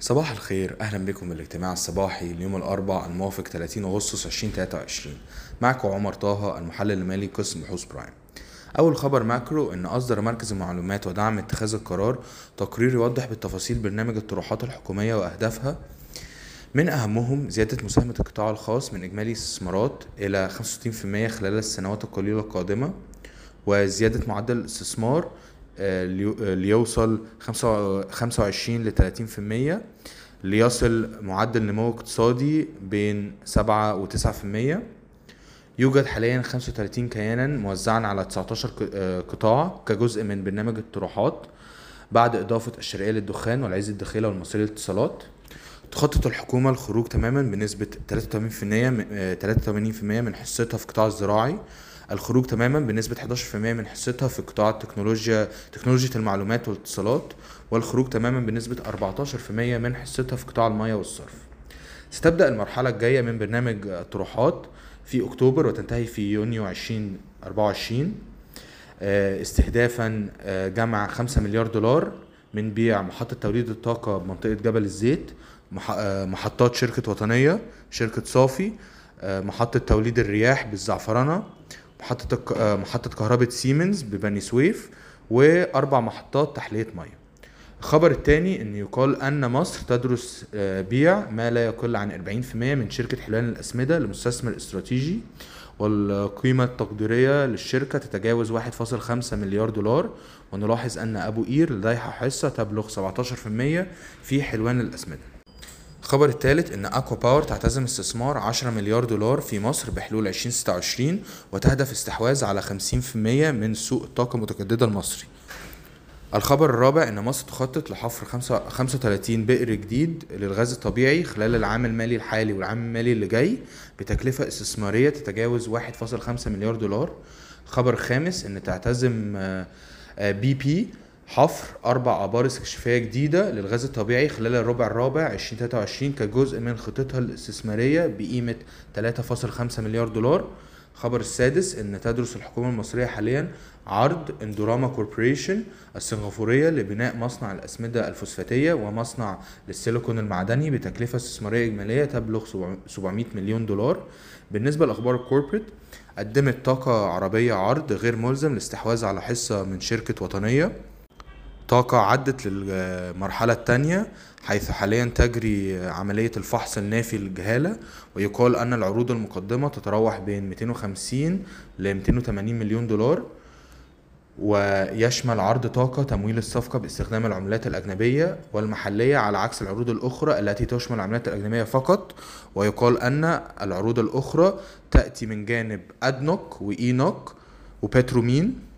صباح الخير. أهلا بكم بالاجتماع الصباحي ليوم الأربعاء الموافق 30 أغسطس 2023 معكم عمر طه المحلل المالي قسم بحوث برايم. أول خبر macro إن أصدر مركز المعلومات ودعم اتخاذ القرار تقرير يوضح بالتفاصيل برنامج الطروحات الحكومية وأهدافها. من أهمهم زيادة مساهمة القطاع الخاص من إجمالي الاستثمارات إلى 65% خلال السنوات القليلة القادمة وزيادة معدل الاستثمار آه، آه، ليوصل 25 ل 30% ليصل معدل نمو اقتصادي بين 7 و 9% يوجد حاليا 35 كيانا موزعا على 19 ق- آه، قطاع كجزء من برنامج الطروحات بعد إضافة الشرقية للدخان والعز الداخلة والمصرية للاتصالات. تخطط الحكومة الخروج تماما بنسبة 83% من- 83% من حصتها في القطاع الزراعي. الخروج تماما بنسبة 11% من حصتها في قطاع التكنولوجيا تكنولوجيا المعلومات والاتصالات والخروج تماما بنسبة 14% من حصتها في قطاع المياه والصرف. ستبدأ المرحلة الجاية من برنامج الطروحات في أكتوبر وتنتهي في يونيو 2024 آه، استهدافا آه، جمع 5 مليار دولار من بيع محطة توليد الطاقة بمنطقة جبل الزيت آه، محطات شركة وطنية شركة صافي محطة توليد الرياح بالزعفرانة محطة الك- آه، محطة كهرباء سيمنز ببني سويف وأربع محطات تحلية مياه الخبر الثاني إن يقال أن مصر تدرس آه، بيع ما لا يقل عن 40% من شركة حلوان الأسمدة لمستثمر استراتيجي والقيمة التقديرية للشركة تتجاوز 1.5 مليار دولار ونلاحظ أن أبو قير لديها حصة تبلغ 17% في حلوان الأسمدة. الخبر الثالث إن أكوا باور تعتزم استثمار 10 مليار دولار في مصر بحلول 2026 وتهدف استحواذ على 50% من سوق الطاقة المتجددة المصري. الخبر الرابع إن مصر تخطط لحفر خمسة- 35 بئر جديد للغاز الطبيعي خلال العام المالي الحالي والعام المالي اللي جاي بتكلفة استثمارية تتجاوز 1.5 مليار دولار. الخبر الخامس إن تعتزم آه، آه، بي بي حفر أربع آبار استكشافية جديدة للغاز الطبيعي خلال الربع الرابع 2023 كجزء من خطتها الاستثمارية بقيمة 3.5 مليار دولار. الخبر السادس إن تدرس الحكومة المصرية حاليا عرض اندوراما كوربوريشن السنغافورية لبناء مصنع الأسمدة الفوسفاتية ومصنع للسيليكون المعدني بتكلفة استثمارية إجمالية تبلغ 700 مليون دولار. بالنسبة لأخبار ال corporate قدمت طاقة عربية عرض غير ملزم للاستحواذ على حصة من شركة وطنية. طاقة عدت للمرحلة الثانية حيث حاليا تجري عملية الفحص النافي للجهالة ويقال أن العروض المقدمة تتراوح بين 250 ل 280 مليون دولار ويشمل عرض طاقة تمويل الصفقة باستخدام العملات الأجنبية والمحلية على عكس العروض الأخرى التي تشمل العملات الأجنبية فقط ويقال أن العروض الأخرى تأتي من جانب أدنوك وإينوك وبترومين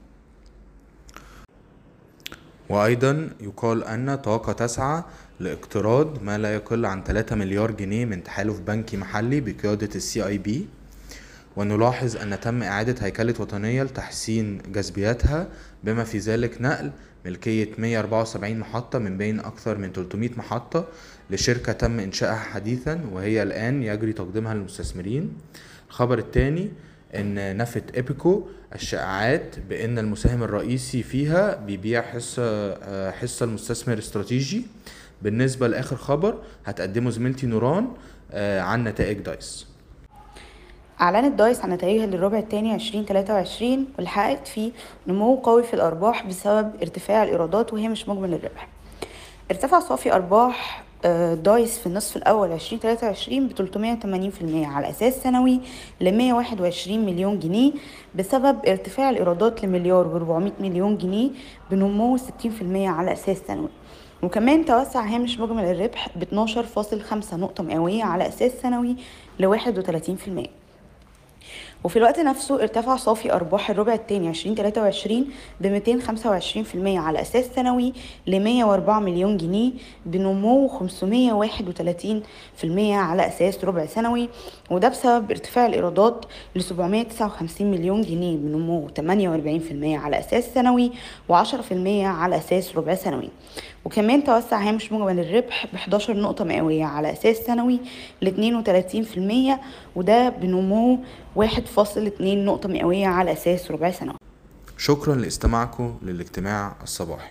وأيضا يقال أن طاقة تسعى لاقتراض ما لا يقل عن 3 مليار جنيه من تحالف بنكي محلي بقيادة السي اي بي ونلاحظ أن تم إعادة هيكلة وطنية لتحسين جاذبيتها بما في ذلك نقل ملكية 174 محطة من بين أكثر من 300 محطة لشركة تم إنشائها حديثا وهي الآن يجري تقديمها للمستثمرين. الخبر الثاني إن نفت ايبيكو الشائعات بإن المساهم الرئيسي فيها بيبيع حصة آه، حصة المستثمر استراتيجي. بالنسبة لآخر خبر هتقدمه زميلتي نوران آه، عن نتائج دايس. أعلنت دايس عن نتائجها للربع الثاني 2023 واللي حققت فيه نمو قوي في الأرباح بسبب ارتفاع الإيرادات وهامش مجمل الربح. ارتفع صافي أرباح دايس في النصف الأول 2023 ب 380% على أساس سنوي ل 121 مليون جنيه بسبب ارتفاع الإيرادات لمليار و400 مليون جنيه بنمو 60% على أساس سنوي. وكمان توسع هامش مجمل الربح ب 12.5 نقطة مئوية على أساس سنوي ل 31% وفي الوقت نفسه ارتفع صافي أرباح الربع الثاني 2023 ب 225% على أساس سنوي ل 104 مليون جنيه بنمو 531% على أساس ربع سنوي وده بسبب ارتفاع الإيرادات ل 759 مليون جنيه بنمو 48% على أساس سنوي و10% على أساس ربع سنوي. وكمان توسع هامش مجمل الربح ب 11 نقطة مئوية على أساس سنوي ل 32% وده بنمو 1.2 نقطة مئوية على أساس ربع سنوي شكرا لاستماعكم للاجتماع الصباحي.